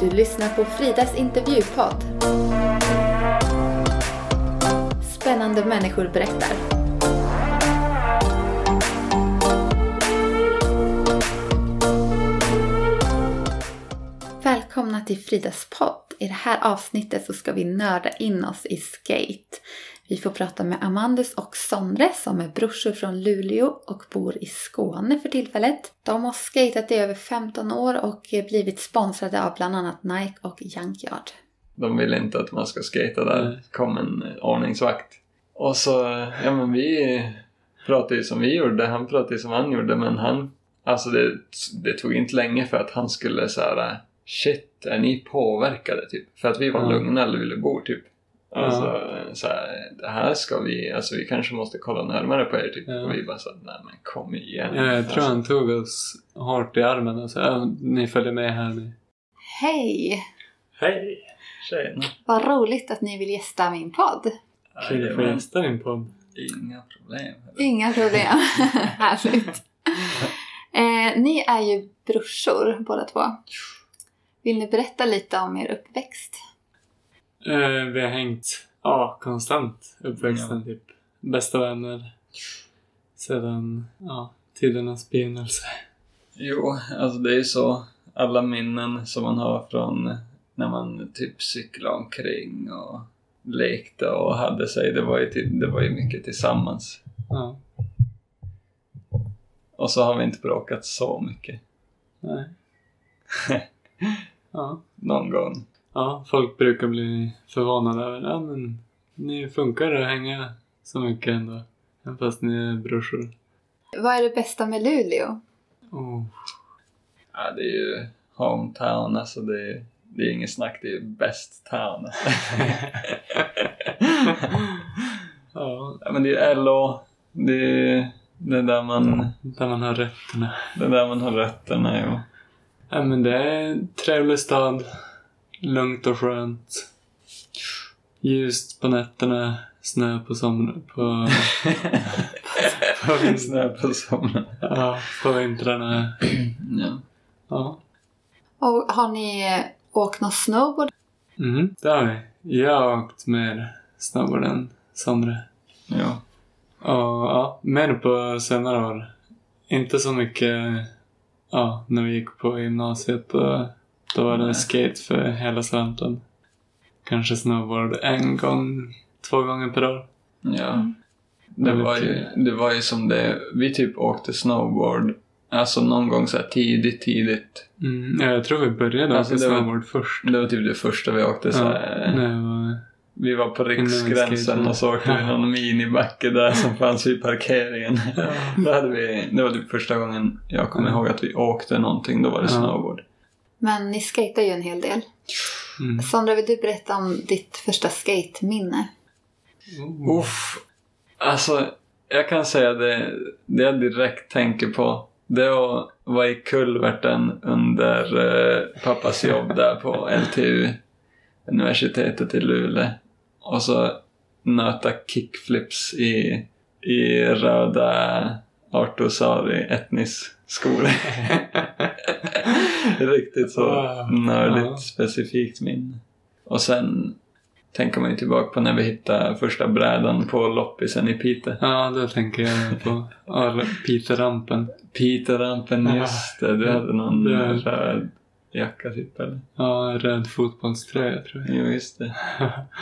Du lyssnar på Fridas intervjupodd. Spännande människor berättar. Välkomna till Fridas podd. I det här avsnittet så ska vi nörda in oss i skate. Vi får prata med Amandus och Sondre som är brorsor från Luleå och bor i Skåne för tillfället. De har skatat i över 15 år och blivit sponsrade av bland annat Nike och Junkyard. De vill inte att man ska skata där. kom en ordningsvakt. Och så, ja men vi pratade ju som vi gjorde, han pratade ju som han gjorde men han, alltså det, det tog inte länge för att han skulle så här shit, är ni påverkade typ? För att vi var lugna Luleåbor typ. Alltså, Ja. så här, det här ska vi, alltså vi kanske måste kolla närmare på er typ. Ja. Och vi bara så nej men kom igen. Ja, jag tror alltså, han tog oss hårt i armen och sa "Ja, ni följer med här nu. Hej! Hej! Tjena! Vad roligt att ni vill gästa min podd. Kan du få gästa din podd? Inga problem. Inga problem. Härligt. Eh, ni är ju brorsor båda två. Vill ni berätta lite om er uppväxt? Eh, vi har hängt ja, konstant uppväxten typ. Bästa vänner. Sedan ja, tidernas begynnelse. Jo, alltså det är ju så. Alla minnen som man har från när man typ cyklade omkring och lekte och hade sig. Det var ju, till, det var ju mycket tillsammans. Ja, Och så har vi inte bråkat så mycket. nej. ja. Någon gång. Ja, folk brukar bli förvånade över ja men ni funkar att hänga så mycket ändå. Även fast ni är brorsor. Vad är det bästa med Luleå? Oh. Ja, det är ju hometown, alltså det är, det är inget snack. Det är best town. ja, ja, men det är LO. Det är det är där man, där man har rötterna. det är där man har rötterna. Jo. Ja, men det är en trevlig stad. Lugnt och skönt. Ljust på nätterna, snö på somrarna. På, på, vin- Snö på sommaren. ja, på vintrarna. Ja. Ja. Och har ni åkt någon snowboard? Mm, det har vi. Jag har åkt mer snowboard än Sondre. ja. Och ja, mer på senare år. Inte så mycket ja, när vi gick på gymnasiet. Då, då var det skate för hela slanten. Kanske snowboard en gång, två gånger per år. Ja. Det Väldigt var, ju, det var ju som det, vi typ åkte snowboard, alltså någon gång så här tidigt, tidigt. Mm, ja, jag tror vi började Alltså, åka det var- snowboard först. Det var typ det första vi åkte så Ja, här. jag var, Vi var på Riksgränsen och så åkte vi någon minibacke där som fanns vid parkeringen. Då hade vi, det var typ första gången jag kommer Ja. ihåg att vi åkte någonting, då var det Ja. snowboard. Men ni skater ju en hel del. mm. Sondra, vill du berätta om ditt första skateminne? Oh. Uff. Alltså, jag kan säga det, det jag direkt tänker på. Det är att vara i kulverten under eh, pappas jobb där på LTU, universitetet i Luleå. Och så nöta kickflips i, i röda Artosari Etnis skor. Riktigt så Wow. nördigt Ja. specifikt minne. Och sen tänker man ju tillbaka på när vi hittade första brädan på loppisen i Piteå. Ja, då tänker jag på ja, Peter-rampen. Piteå-rampen, Ja. just det. Du hade någon Det- röd jacka typ eller? Ja, röd fotbollströja tror jag. Jo, just det.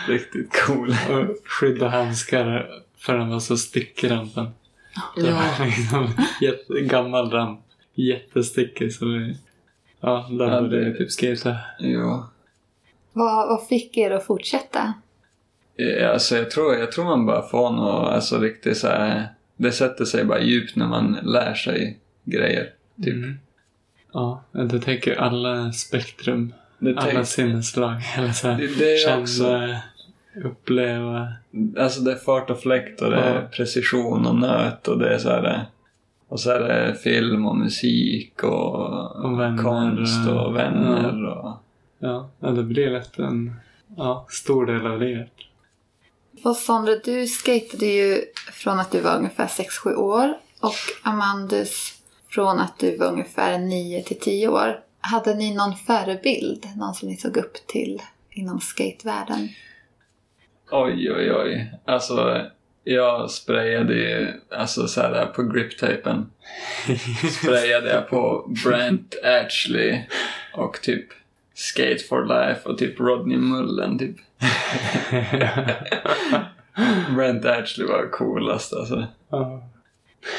Riktigt cool. Och skydda handskar för den var så stickig rampen. Det Ja. var liksom jätte, gammal ramp. Jättestickig så vi... Ja, där Ja, det- vi typ. Jo. Vad, vad fick er att fortsätta? Ja, Alltså jag tror, jag tror man bara får något, alltså riktigt så här, Det sätter sig bara djupt när man lär sig grejer. Typ. Mm. Ja, det täcker alla spektrum. Det, Alla tänk, sinneslag. Eller så här, det, det är också, känna, uppleva. alltså det är fart och fläkt och det är Ja. precision och nöt och det är så här, och så är det film och musik och, Och vänner konst och vänner och Ja, ja, det blir lätt en ja, stor del av livet. Och Sondra, du skatade ju från att du var ungefär 6-7 år och Amandus från att du var ungefär 9 till 10 år. Hade ni någon förebild? Någon som ni såg upp till inom skatevärlden? Oj, oj, oj. Alltså, jag sprayade alltså så här på griptapen. sprayade jag på Brent Ashley och typ Skate for Life och typ Rodney Mullen typ. Brent Ashley var coolast alltså.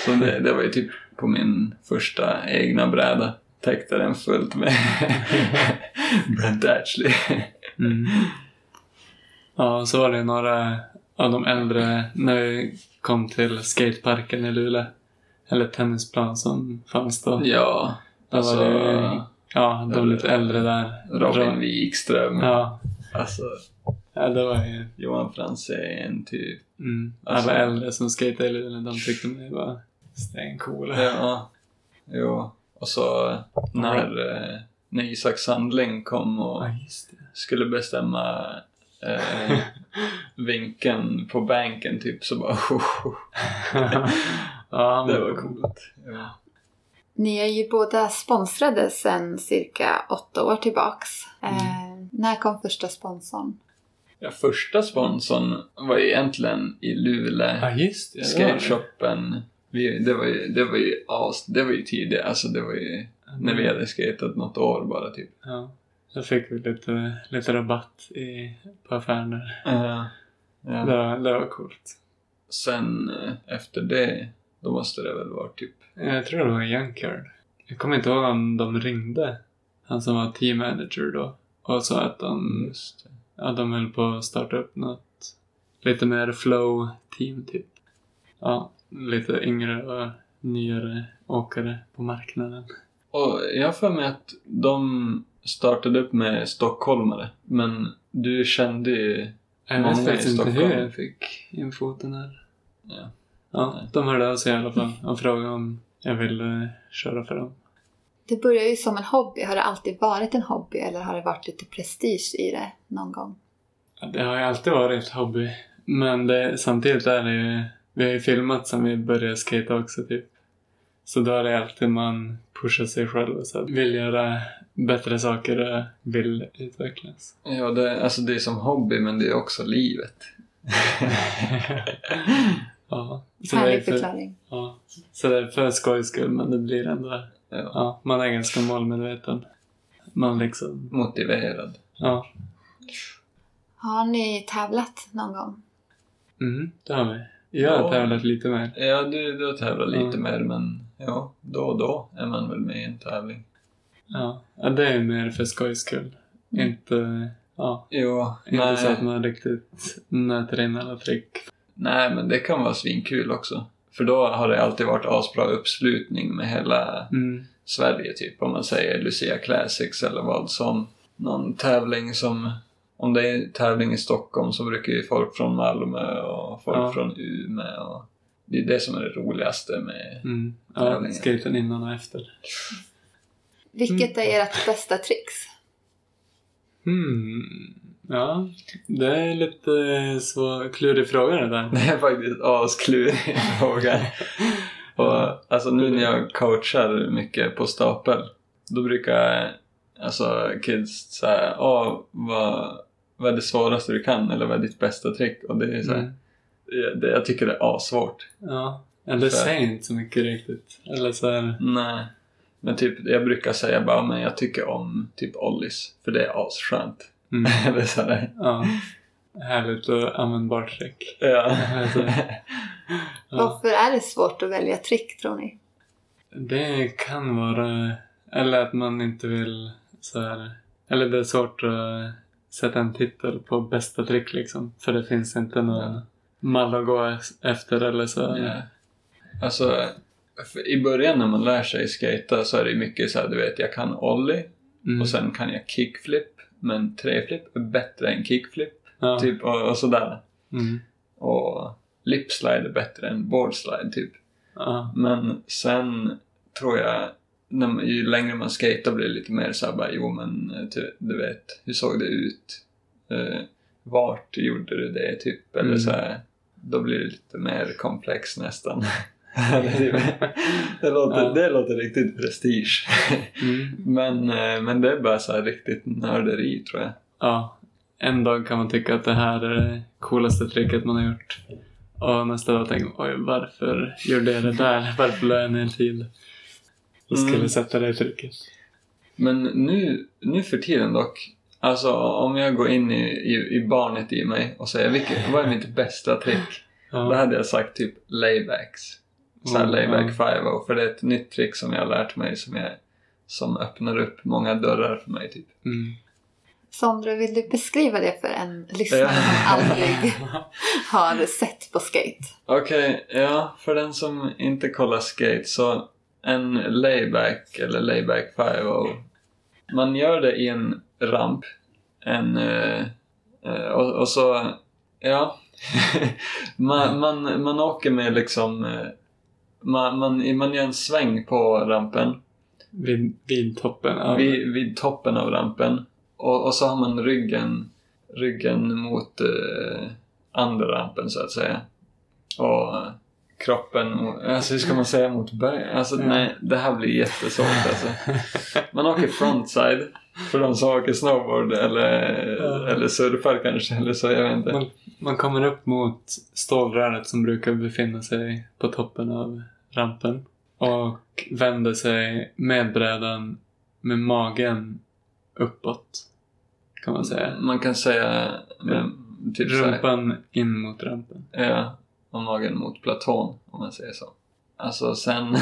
Så det, det var ju typ på min första egna bräda. Täckte den fullt med Brent Ashley. Mm. Ja, så var det några av de äldre när vi kom till skateparken i Luleå. Eller tennisplan som fanns då. Ja, Då alltså var det, ja, de lite äldre där. Robin Wikström. Ja, Alltså ja, det var ju Johan Franzén typ. mm, alla Alltså- äldre som skatade i Luleå. De tyckte mig var stencoola. Ja, jo. Och så när, eh, när Isak Sandling kom och Ja, skulle bestämma eh, vinkeln på banken typ så bara ja, Det var coolt. Ja. Ni är ju båda sponsrade sedan cirka åtta år tillbaks. Mm. Eh, när kom första sponsorn? ja, första sponsorn var ju egentligen i Luleå. Ja, just det. det var det. Skateshoppen. Vi, det var ju, det var ju as, det var ju tidigt, alltså det var ju när vi hade skatat något år bara typ. Ja. Då fick vi lite, lite rabatt i, på affären. Ja. ja. Det, var, det var coolt. Sen eh, efter det, då måste det väl vara typ Jag tror det var Junkyard. Jag kommer inte ihåg om de ringde. Han som var team manager då. Och sa att de, ja, de höll på att starta upp något lite mer flow team typ. Ja, lite yngre och nyare åkare på marknaden. Och jag har för mig att de startade upp med stockholmare. Men du kände ju Jag Många vet faktiskt inte hur jag fick in foten här. Ja. Ja, Nej. de hörde av sig i alla fall och frågade om jag ville köra för dem. Det började ju som en hobby. Har det alltid varit en hobby eller har det varit lite prestige i det någon gång? Ja, Det har ju alltid varit hobby. Men det, samtidigt är det ju... Vi har ju filmat sen vi började skata också typ. Så då är det alltid man pushar sig själv och så att vill göra bättre saker och vill utvecklas. Ja, det, alltså det är som hobby men det är också livet. ja. Så det, är Härlig för, förklaring. ja. så det är för skojs skull men det blir ändå... Ja. Ja, man är ganska målmedveten. Man liksom... Motiverad. Ja. Har ni tävlat någon gång? Mm, det har vi. Jag har Ja. tävlat lite mer. Ja, du, du har tävlat lite Mm. mer men ja, då och då är man väl med i en tävling. Ja, det är mer för skojs skull. Inte... Ja, Jo, Inte så att nej, man riktigt nöter in alla trick. nej men det kan vara svinkul också. För då har det alltid varit asbra uppslutning med hela Mm. Sverige typ. Om man säger Lucia Classics eller vad som. Någon tävling som... Om det är tävling i Stockholm så brukar ju folk från Malmö och folk Ja. från Umeå och... Det är det som är det roligaste med... Mm. Ja, skaten innan och efter. Vilket är ert bästa tricks? Hmm. Ja, det är lite svår, klurig fråga det där. Det är faktiskt asklurig fråga. Och alltså nu när jag coachar mycket på stapel, då brukar alltså kids säga Åh, vad, vad är det svåraste du kan? Eller vad är ditt bästa trick? Och det är så här, Mm. Det, det, jag tycker det är assvårt. Ja, eller För- säger inte så mycket riktigt. Eller så här, Nej. Men typ, jag brukar säga bara, men jag tycker om typ ollies, för det är asskönt. mm. Eller så här. ja. Härligt och användbart trick. Ja. Alltså, ja. Varför är det svårt att välja trick tror ni? Det kan vara, eller att man inte vill så här, eller det är svårt att sätta en titel på bästa trick liksom. För det finns inte någon Ja. Mall att gå efter eller så. Ja. Alltså, i början när man lär sig skata så är det mycket så här, du vet, jag kan ollie Mm. och sen kan jag kickflip, men treflip är bättre än kickflip, ja. typ, och, och sådär. Mm. Och lipslide är bättre än boardslide, typ. Ja. Men sen tror jag, när man, ju längre man skater blir det lite mer så här bara, jo men du, du vet, hur såg det ut? Eh, vart gjorde du det, typ? Eller Mm. så här, då blir det lite mer komplext nästan. det, låter, Ja. det låter riktigt prestige. Mm. Men, eh, men det är bara så riktigt nörderi tror jag. Ja, en dag kan man tycka att det här är det coolaste tricket man har gjort. Och nästa dag tänker man, oj varför gjorde jag det där? Varför la jag ner tid? Och skulle Mm. sätta det tricket. Men nu, nu för tiden dock, alltså om jag går in i, i, i barnet i mig och säger vilket, vad är mitt bästa trick? Då Ja. hade jag sagt typ laybacks. Såhär Mm, layback ja. 5 för det är ett nytt trick som jag har lärt mig som, jag, som öppnar upp många dörrar för mig typ. Mm. Sondre, vill du beskriva det för en lyssnare som aldrig har sett på skate? Okej, ja, för den som inte kollar skate så en layback eller layback 5 man gör det i en ramp en, eh, eh, och, och så, ja man, man, man åker med liksom eh, man, man, man gör en sväng på rampen Vid, vid toppen av... vid, vid toppen av rampen och, och så har man ryggen, ryggen mot eh, andra rampen så att säga. Och kroppen, mot- alltså hur ska man säga mot berg? Alltså nej, det här blir jättesvårt alltså. Man åker frontside för de som åker snowboard eller, Ja. eller surfar kanske eller så, jag vet inte. man, man kommer upp mot stålröret som brukar befinna sig på toppen av rampen. Och vänder sig med brädan med magen uppåt. Kan man säga. Man kan säga med, typ Rumpan in mot rampen. Ja, och magen mot platån om man säger så. Alltså sen,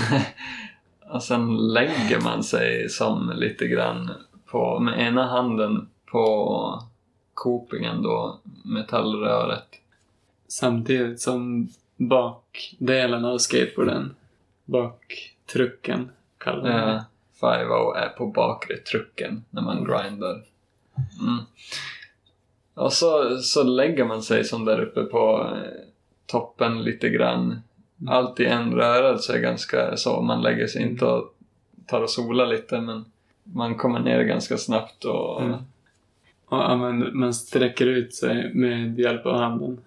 och sen lägger man sig som lite grann på, med ena handen på kopingen då, metallröret. Samtidigt som bakdelen av skateboarden, baktrucken kallar man det. Ja, 5 är på bakre trucken när man grindar. Mm. Och så, så lägger man sig som där uppe på eh, toppen lite grann. Allt i en rörelse ganska så. Man lägger sig inte och tar och solar lite men man kommer ner ganska snabbt och Mm. Och ja, man, man sträcker ut sig med hjälp av handen.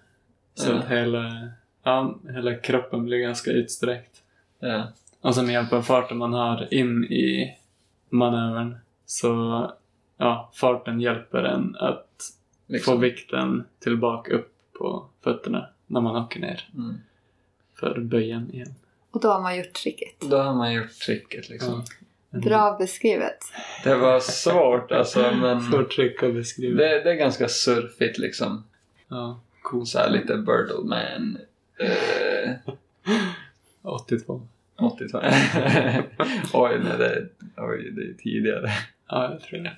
Så Ja. att hela, ja, hela kroppen blir ganska utsträckt. ja. Och så med hjälp av farten man har in i manövern så ja, farten hjälper en att Liksom. få vikten tillbaka upp på fötterna när man åker ner Mm. för böjen igen. Och då har man gjort tricket. Då har man gjort tricket liksom. Ja. Bra beskrivet. Det var svårt alltså men Svårt trick att beskriva. det, det är ganska surfigt liksom. Ja, coolt. Så här lite Birdleman. Eh, 82. 80-tal. oj, nej, det, oj, det är tidigare. Ja, jag tror det.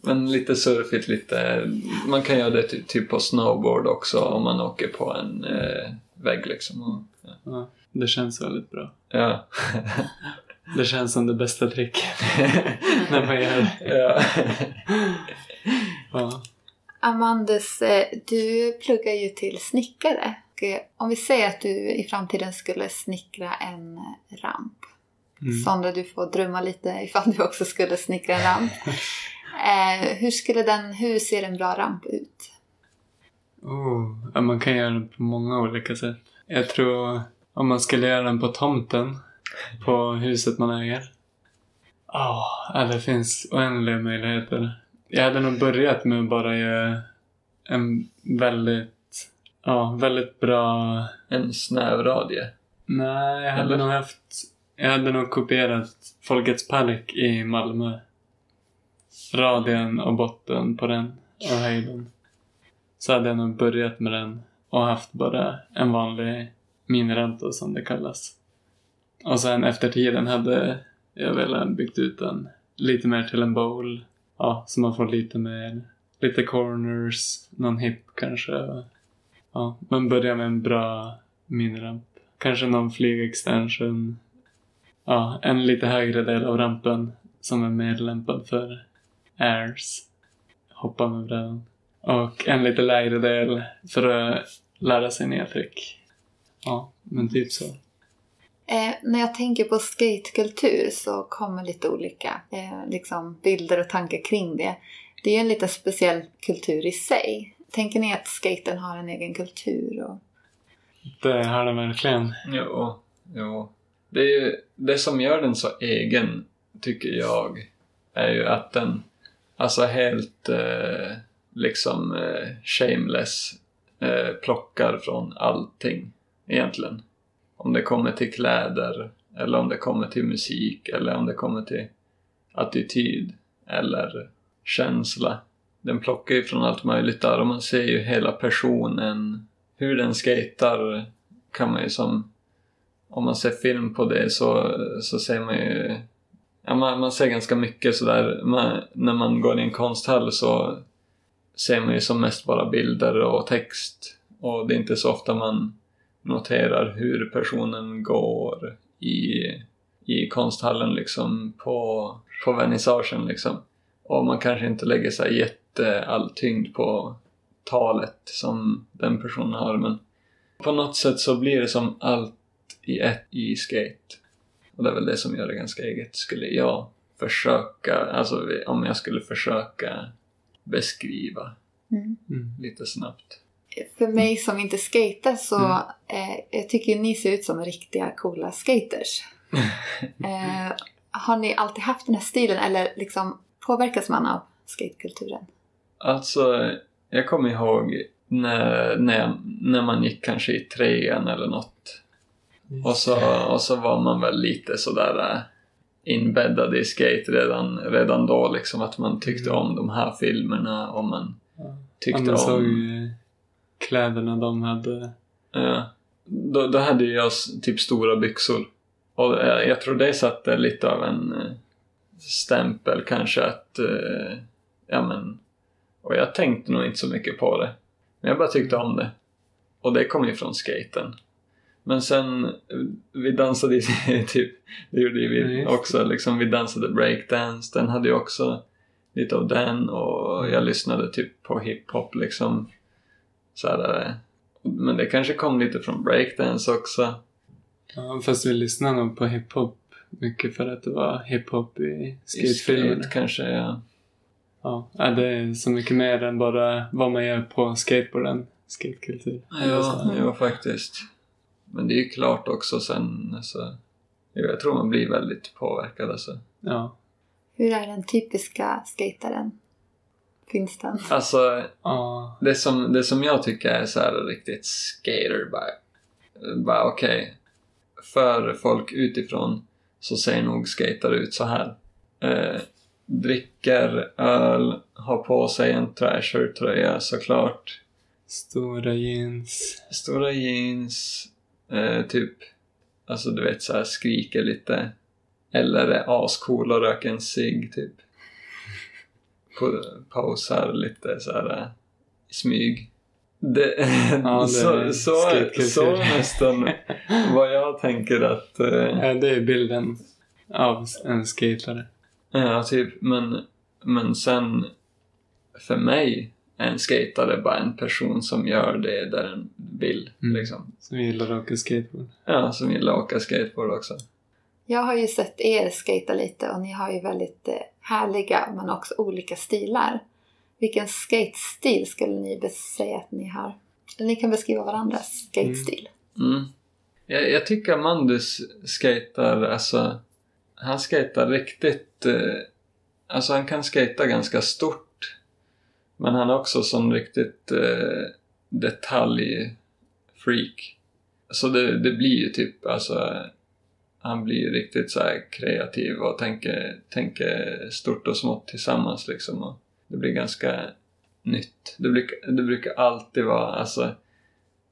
Men lite surfigt, lite... Man kan göra det ty- typ på snowboard också om man åker på en eh, vägg liksom. Och, ja. Ja, det känns väldigt bra. ja. Det känns som det bästa tricket när man gör det. ja. Ja. Amandus, eh, du pluggar ju till snickare. Och, eh, Om vi säger att du i framtiden skulle snickra en ramp. Mm. Sondra, du får drömma lite ifall du också skulle snickra en ramp. Eh, hur, skulle den, hur ser en bra ramp ut? Oh, man kan göra det på många olika sätt. Jag tror om man skulle göra den på tomten, på huset man äger. Oh, ja, det finns oändliga möjligheter. Jag hade nog börjat med att bara göra en väldigt, ja, väldigt bra... En snäv radie. Nej, jag hade Eller? nog haft... Jag hade nog kopierat Folkets park i Malmö. Radien och botten på den och höjden. Så hade jag nog börjat med den och haft bara en vanlig miniränta som det kallas. Och sen efter tiden hade jag velat byggt ut den lite mer till en bowl. Ja, så man får lite mer, lite corners, någon hip kanske. Ja, man börjar med en bra miniramp. Kanske någon flygextension. Ja, en lite högre del av rampen som är mer lämpad för airs. Hoppa med brädan. Och en lite lägre del för att lära sig nya trick. Ja, men typ så. Eh, när jag tänker på skatekultur så kommer lite olika eh, liksom bilder och tankar kring det. Det är ju en lite speciell kultur i sig. Tänker ni att skaten har en egen kultur? Och... Det har den verkligen. Jo, Jo. Det, är ju, det som gör den så egen, tycker jag, är ju att den alltså helt eh, liksom eh, shameless eh, plockar från allting egentligen. Om det kommer till kläder, eller om det kommer till musik, eller om det kommer till attityd, eller känsla. Den plockar ju från allt möjligt där och man ser ju hela personen. Hur den skater kan man ju som... Om man ser film på det så, så ser man ju... Ja, man, man ser ganska mycket sådär. Man, när man går i en konsthall så ser man ju som mest bara bilder och text. Och det är inte så ofta man noterar hur personen går i, i konsthallen liksom på, på vernissagen liksom. Och man kanske inte lägger så här jätte all tyngd på talet som den personen har men på något sätt så blir det som allt i ett i skate. Och det är väl det som gör det ganska eget, skulle jag försöka, alltså om jag skulle försöka beskriva Mm. Mm. lite snabbt. För mig som inte skater så Mm. eh, jag tycker ni ser ut som riktiga coola skaters. eh, har ni alltid haft den här stilen eller liksom påverkas man av skatekulturen? Alltså, jag kommer ihåg när, när, när man gick kanske i trean eller något. Och så, och så var man väl lite sådär äh, inbäddad i skate redan, redan då liksom. Att man tyckte Mm. om de här filmerna och man Ja. Ja, tyckte man såg om... ju kläderna de hade. Ja. Då, då hade jag typ stora byxor. Och eh, jag tror det satte lite av en eh, stämpel kanske att... eh, Ja men... Och jag tänkte nog inte så mycket på det. Men jag bara tyckte om det. Och det kom ju från skaten. Men sen, vi dansade typ, det gjorde ju Ja, vi det. också, liksom vi dansade breakdance, den hade ju också lite av den och jag lyssnade typ på hiphop liksom. Så här, eh, men det kanske kom lite från breakdance också. Ja, fast vi lyssnade nog på hiphop mycket för att det var hiphop i I skatefilmerna. skate kanske, ja. Ja, det är så mycket mer än bara vad man gör på skateboarden. Skatekultur. Ja, ja, faktiskt. Men det är ju klart också sen, alltså, jag tror man blir väldigt påverkad alltså. Ja. Hur är den typiska skataren? Finns den? Alltså, Ja. det som, det som jag tycker är så här riktigt skater, bara, bara okej. För folk utifrån så ser nog skatare ut så här. Eh, dricker öl, har på sig en trasher-tröja såklart. Stora jeans. Stora jeans, eh, typ, alltså du vet så här skriker lite. Eller är ascool och röker en cigg typ. Pausar lite så här eh, i smyg. Det, Ja, det så, är så, så nästan vad jag tänker att, eh, Ja, det är bilden av en skatare. ja typ, men, men sen för mig är en skatare bara en person som gör det där den vill Mm. liksom. Som gillar att åka skateboard. Ja, som gillar att åka skateboard också. Jag har ju sett er skata lite och ni har ju väldigt eh, härliga men också olika stilar. Vilken skatestil skulle ni säga att ni har? Ni kan beskriva varandras skatestil. Mm. Jag, jag tycker Amandus skater, alltså, han skater riktigt, eh, alltså han kan skata ganska stort. Men han är också som riktigt eh, detaljfreak. Så det, det blir ju typ, alltså, han blir ju riktigt så här kreativ och tänker, tänker stort och smått tillsammans liksom. Och det blir ganska nytt. Det brukar, det brukar alltid vara, alltså,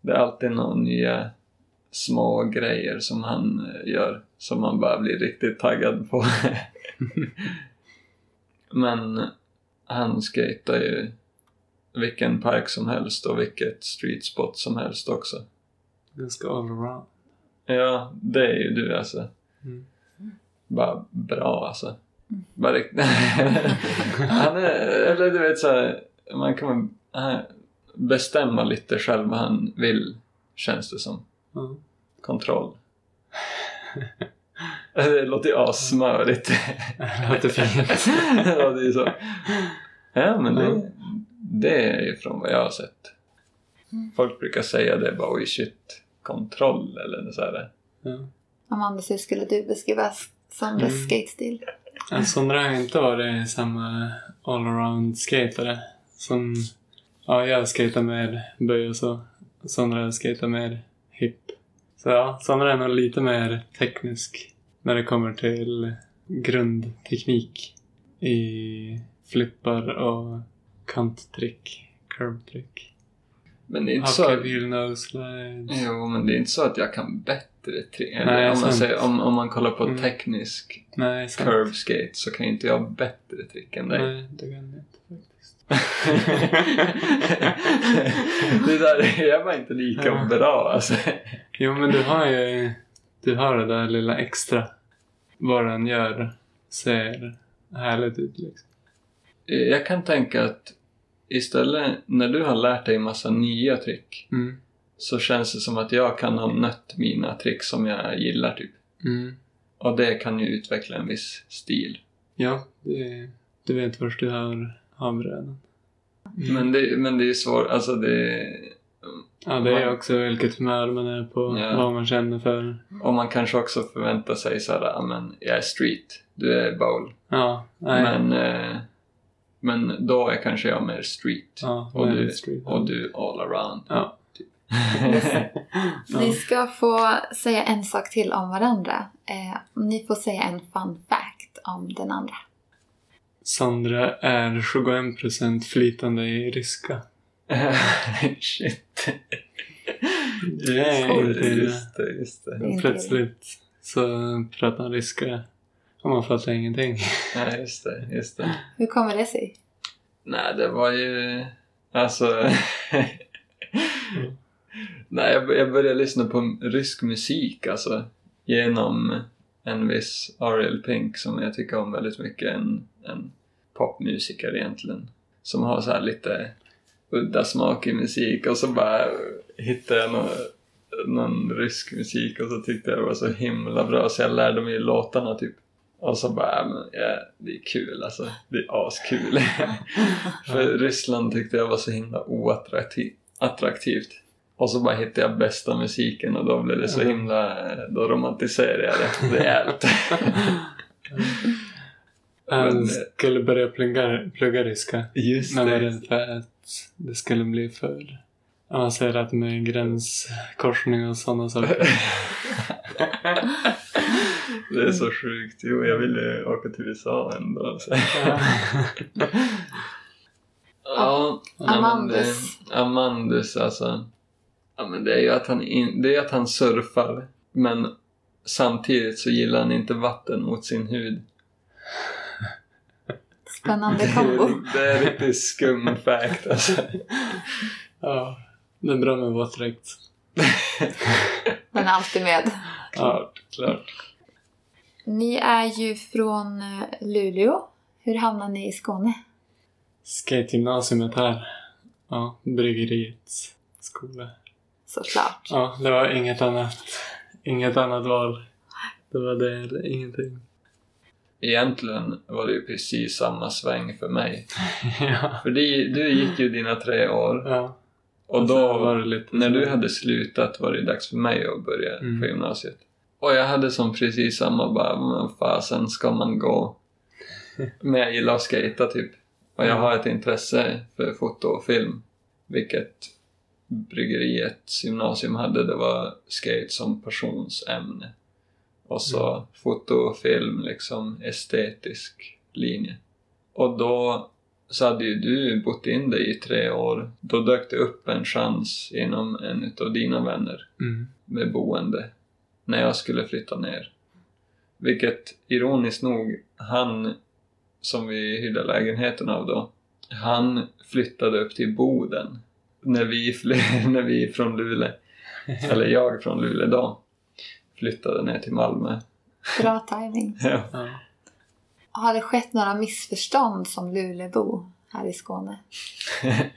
det är alltid några nya små grejer som han eh, gör som man bara blir riktigt taggad på. Men han skejtar ju vilken park som helst och vilket street spot som helst också. Ganska allround. Ja, det är ju du alltså. Mm. Bara bra alltså. Bara rikt- han är, eller du vet så här, man kan han bestämma lite själv vad han vill, känns det som. Ja. Kontroll. Det låter ju assmörigt. Det låter fint. ja, det är så. Ja, men det, det är ju från vad jag har sett. Folk brukar säga det bara oj shit, kontroll eller så här. Ja. Amanda, hur skulle du beskriva Sondres Mm. skatestil? En Sondra har inte varit samma allround-skatare som... Ja, jag skatar mer böj och så. Sondra skatar mer hip. Så ja, Sondra är nog lite mer teknisk när det kommer till grundteknik i flippar och kanttrick, curve-trick. Men det är inte så... Hockey wheel nose slides. Jo, men det är inte så att jag kan bättre trick. Nej, om, man säger, om, om man kollar på Mm. teknisk Nej, curve skate så kan inte jag bättre trick än dig. Nej, det kan jag inte faktiskt. det där är bara inte lika Ja. bra alltså. Jo, men du har ju du har det där lilla extra. Vad den gör ser härligt ut liksom. Jag kan tänka att istället när du har lärt dig massa nya trick Mm. så känns det som att jag kan ha nött mina trick som jag gillar typ. Mm. Och det kan ju utveckla en viss stil. Ja, det, du vet vart du har havredan. Men, det, men det är svårt, alltså det... Ja, det är också vilket humör man är på, Ja. vad man känner för. Och man kanske också förväntar sig såhär, ja men jag är street, du är bowl. Ja, nej. Men, eh, men då är kanske jag mer street. ja, och, du, street. och du all around. Ja. Ni ska få säga en sak till om varandra. Eh, ni får säga en fun fact om den andra. Sandra är 21% flytande i ryska. Shit. Det är Oj, inte just det, just det. Plötsligt så pratar han ryska och man fattar ingenting. Nej, just det, just det. Hur kommer det sig? Nej, det var ju... Alltså... Nej, jag, jag började lyssna på rysk musik alltså. Genom en viss Ariel Pink som jag tycker om väldigt mycket. En, en popmusiker egentligen. Som har så här lite udda smak i musik och så bara hittade jag någon, någon rysk musik och så tyckte jag det var så himla bra så jag lärde mig låtarna typ. Och så bara, ja, men, ja, det är kul alltså. Det är askul. För Ryssland tyckte jag var så himla oattraktivt. Attraktivt. Och så bara hittade jag bästa musiken och då blev det så Mm. himla, då romantiserade jag det rejält. Han eh, skulle börja plugga, plugga ryska. Just Men var det. rädd för att det skulle bli för avancerat med gränskorsning och sådana saker. det är så sjukt. Jo, jag ville åka till USA ändå. Så. Ja, nej, men Amandus. Det, Amandus alltså. Ja, men det är ju att han, in, det är att han surfar. Men samtidigt så gillar han inte vatten mot sin hud. Spännande Det kombo. är, det är riktigt skum fact alltså. ja, det är bra med våtdräkt. Den är alltid med. Klart, klart. Ni är ju från eh, Luleå. Hur hamnade ni i Skåne? Skategymnasiet här. Ja, bryggeriets skola. Såklart. Ja, det var inget annat. Inget annat val. Det var det eller ingenting. Egentligen var det ju precis samma sväng för mig. ja. För det, du gick ju dina tre år. ja. Och då, var det lite... när du hade slutat var det dags för mig att börja Mm. på gymnasiet. Och jag hade som precis samma bara, men fasen ska man gå? Men jag gillar att skata typ. Och jag har ett intresse för foto och film. Vilket bryggeriets gymnasium hade. Det var skate som passionsämne. Och så Mm. foto och film liksom estetisk linje. Och då så hade ju du bott in dig i tre år. Då dök det upp en chans inom en utav dina vänner Mm. med boende när jag skulle flytta ner. Vilket ironiskt nog, han som vi hyrde lägenheten av då, han flyttade upp till Boden när vi, när vi från Luleå, eller jag från Luleå då, flyttade ner till Malmö. Bra timing. Ja. Ja. Har det skett några missförstånd som Luleåbo här i Skåne?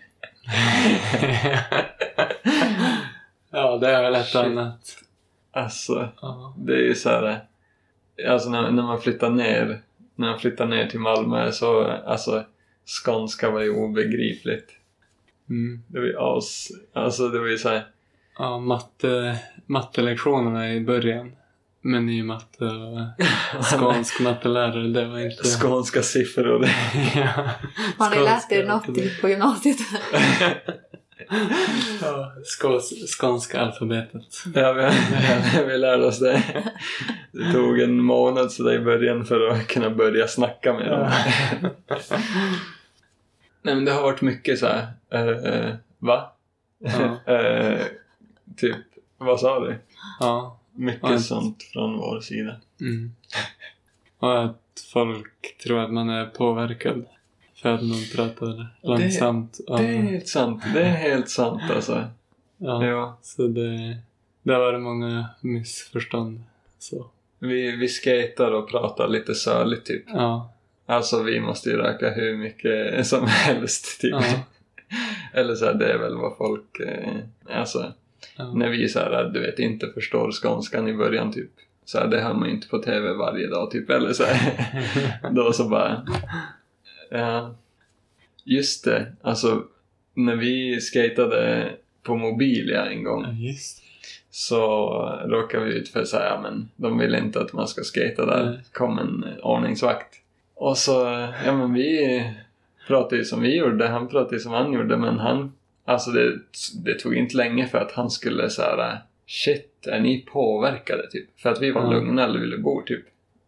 ja, det är väl ett Shit. annat. Alltså, Ja. det är ju så här, alltså när, när man flyttar ner, när man flyttar ner till Malmö så, alltså, skånska var ju obegripligt. Mm. Det var ju as, alltså det var ju så här, Ja, matte, mattelektionerna i början Men i matte och skånsk mattelärare, det var inte... Skånska siffror. ja. Har ni lärt er något på gymnasiet? Skås, skånska alfabetet. Ja, vi, vi lärde oss det. Det tog en månad så där i början för att kunna börja snacka med dem. Nej men det har varit mycket så här. eh, va? Ja. Eh, typ, vad sa du? Ja. Mycket Ja. sånt från vår sida. Mm. Och att folk tror att man är påverkad att någon pratar långsamt. och, Det är helt sant. Det är helt sant alltså. ja, Ja. Så det, det har varit många missförstånd. Så. Vi, vi skater och pratar lite söligt typ. Ja, Alltså vi måste ju röka hur mycket som helst typ. ja, Eller så här, det är väl vad folk... Eh, alltså, ja. när vi så här, du vet, inte förstår skånskan i början typ. Så här, det hör man ju inte på TV varje dag typ. Eller så här. Då så bara... Ja. Just det. Alltså, när vi skatade på Mobilia en gång Ja, så råkade vi ut för så här, ja men de vill inte att man ska skata där. Nej. kom en ordningsvakt. Och så, ja men vi pratade ju som vi gjorde, han pratade ju som han gjorde men han, alltså det, det tog inte länge för att han skulle så här, shit, är ni påverkade typ? För att vi var Ja. lugna eller ville bo typ.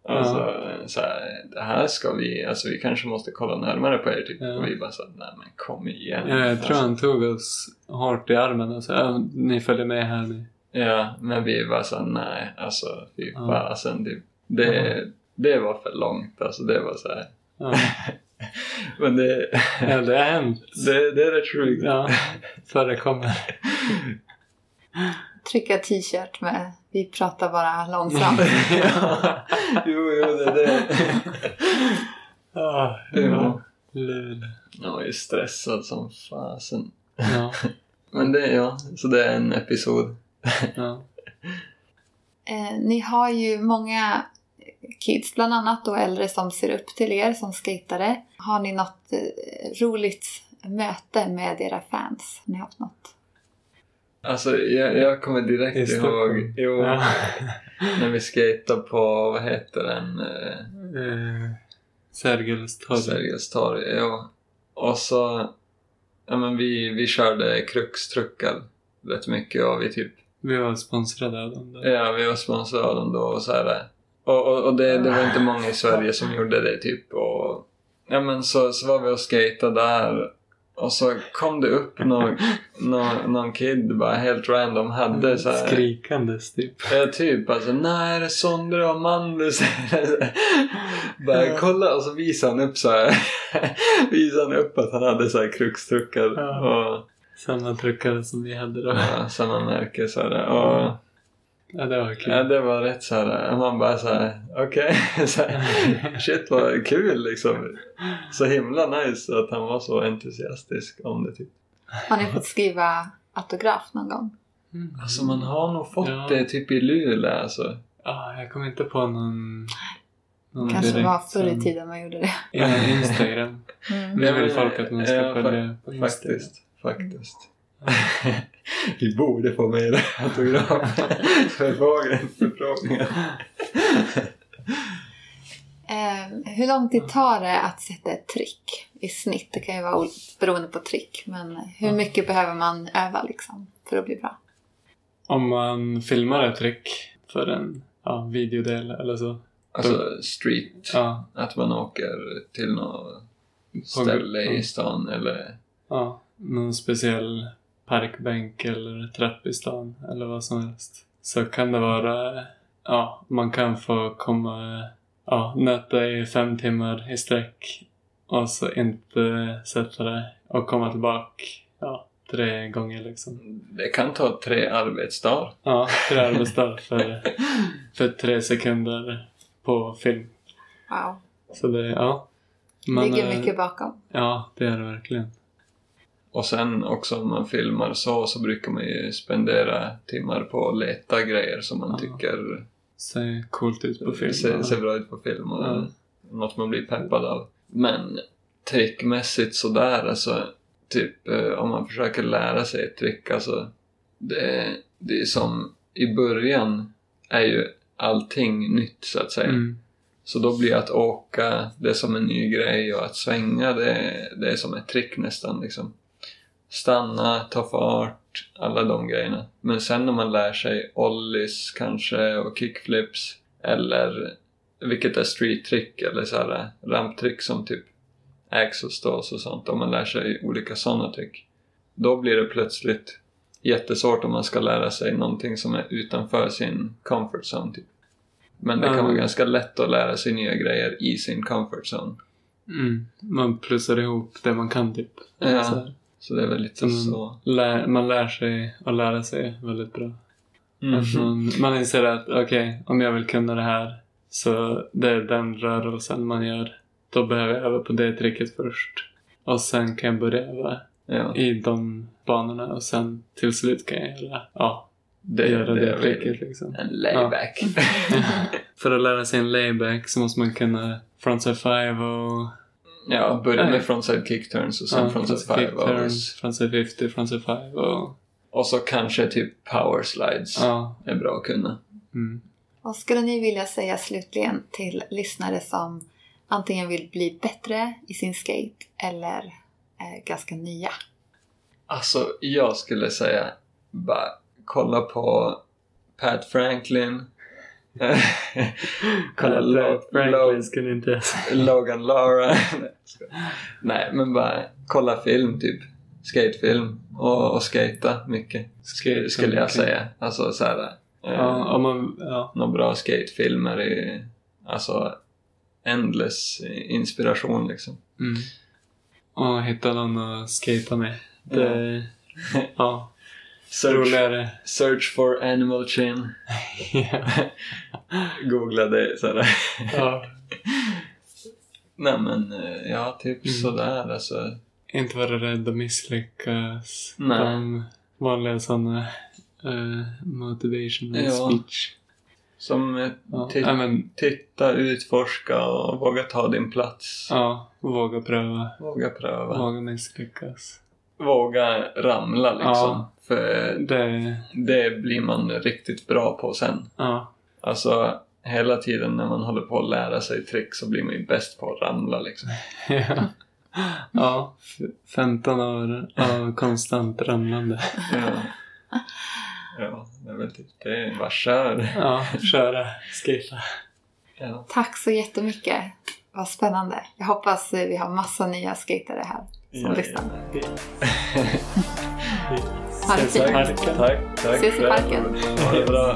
Ja. Alltså, så här, det här ska vi, alltså vi kanske måste kolla närmare på er typ. Ja. Och vi bara så här, nej men kom igen. Ja, jag tror alltså, han tog oss hårt i armen och sa ja, ni följer med här nu. Ja, men vi var så här, nej, alltså fy Ja. fasen. Det, det, det var för långt, alltså det var så här. Ja, Men det, ja det har hänt. det, det är rätt sjukt. Ja, förekommer. Trycka t-shirt med Vi pratar bara långsamt. ja. Jo, jo, det är det. Ja, Ja. lul. Jag är stressad som fasen. Ja, Men det, ja, så det är en episod. ja. Eh, ni har ju många kids bland annat och äldre som ser upp till er som skatare. Har ni något eh, roligt möte med era fans? Har ni haft något? Alltså, jag, jag kommer I direkt Stockholm. ihåg jo, Ja. när vi skejtade på, vad heter den? Eh, Eh, Sergels torg. Sergels torg. Ja. Och så, ja men vi, vi körde kruxtruckar rätt mycket och vi typ, Vi var sponsrade av dem. Där. ja vi var sponsrade av dem då och så här. Och, och, och det, det var inte många i Sverige som gjorde det typ och ja men så, så var vi och skejtade där och så kom det upp någon, någon, någon kid bara helt random hade så här, Skrikandes typ. Ja, typ alltså, nej det är Sondre och Mandus. Bara Ja. kolla och så visade han upp så här. visade han upp att han hade så här kruxtruckar Ja. och Samma truckare som vi hade då. ja, samma märke så här. Och, Ja, det var kul. ja, det var rätt så här. Man bara så här, okej. så här, Shit vad kul liksom. Så himla nice att han var så entusiastisk om det typ. Har ni fått skriva autograf någon gång? Mm. Alltså man har nog fått Ja. det typ i Luleå alltså. Ja, jag kommer inte på någon... någon Kanske direkt var förr i tiden man gjorde det. Ja, Instagram. Mm. Det vill folk att man ska Ja, följa på Instagram. Faktiskt, faktiskt. Vi borde få med autografförfrågan. förfrågningar. Eh, hur lång tid tar det att sätta ett trick i snitt? Det kan ju vara beroende på trick. Men hur mycket behöver man öva liksom för att bli bra? Om man filmar ett trick för en ja, videodel eller så. Alltså street, Ja, att man åker till något ställe i stan eller... ja, någon speciell parkbänk eller trapp i stan eller vad som helst. Så kan det vara, ja, man kan få komma, ja, nöta i fem timmar i sträck och så inte sätta det och komma tillbaka, ja, tre gånger liksom. Det kan ta tre arbetsdagar. Ja, tre arbetsdagar för, för tre sekunder på film. Wow. Så det, ja. Det ligger eh, mycket bakom. Ja, det är det verkligen. Och sen också om man filmar så, så brukar man ju spendera timmar på att leta grejer som man Ja. tycker Ser coolt ut på film. ser, ser bra ut på film och Ja. något man blir peppad av. Men trickmässigt sådär alltså, typ eh, om man försöker lära sig ett trick alltså, det, det är som i början är ju allting nytt så att säga. Mm. Så då blir att åka, det är som en ny grej och att svänga, det, det är som ett trick nästan. Liksom. Stanna, ta fart, alla de grejerna. Men sen när man lär sig ollies kanske och kickflips eller vilket är street-trick eller så här ramptrick som typ axel stås och sånt. Om man lär sig olika sådana trick. Då blir det plötsligt jättesvårt om man ska lära sig någonting som är utanför sin comfort zone. Typ. Men det kan vara ganska lätt att lära sig nya grejer i sin comfort zone. Mm. Man plussar ihop det man kan typ. Ja. Så det är väl lite man, så. lär, man lär sig att lära sig väldigt bra. Att man, man inser att okej, om jag vill kunna det här så det är den rörelsen man gör. Då behöver jag öva på det tricket först. Och sen kan jag börja öva Ja, i de banorna och sen till slut kan jag göra, ja, det, göra det det, tricket liksom. en layback. För att lära sig en layback så måste man kunna frontside five och Ja, börja Nej. med frontside kick turns och sen ja, frontside frontside five kick turn, overs. frontside 50, frontside five och Och så kanske typ power slides ja. är bra att kunna. Mm. Vad skulle ni vilja säga slutligen till lyssnare som antingen vill bli bättre i sin skate eller är ganska nya? Alltså, jag skulle säga bara kolla på Pat Franklin. kolla Lo- Lo- Franklin skulle inte. Logan Lara. Nej, men bara kolla film typ. Skatefilm och, och skata mycket. Skate skulle jag mycket. säga. Alltså så här. Eh, Ja, om man, ja. Några bra skatefilmer i, alltså endless inspiration liksom. Mm. Och hitta någon att skata med. Det, ja. Search, Roligare. search for animal chin. ja. Googla det sådär. ja. Nej men, eh, ja typ Mm. sådär alltså. Inte vara rädd att misslyckas. Nej. De vanliga sådana uh, motivational Ja. speech. Som eh, Ja. Ja, men, titta, utforska och våga ta din plats. ja, våga pröva. Våga pröva. Våga misslyckas. Våga ramla liksom. Ja. För Det, det blir man riktigt bra på sen. ja. Alltså hela tiden när man håller på att lära sig trick så blir man ju bäst på att ramla liksom. ja. Ja, f- 15 år av konstant ramlande. Ja, ja det är väl typ det. Bara kör. Ja, köra, skata. Ja. Tack så jättemycket. Vad spännande. Jag hoppas eh, vi har massa nya skatare här som lyssnar. Parken. Tack, tack. Ses i parken. Ha det bra.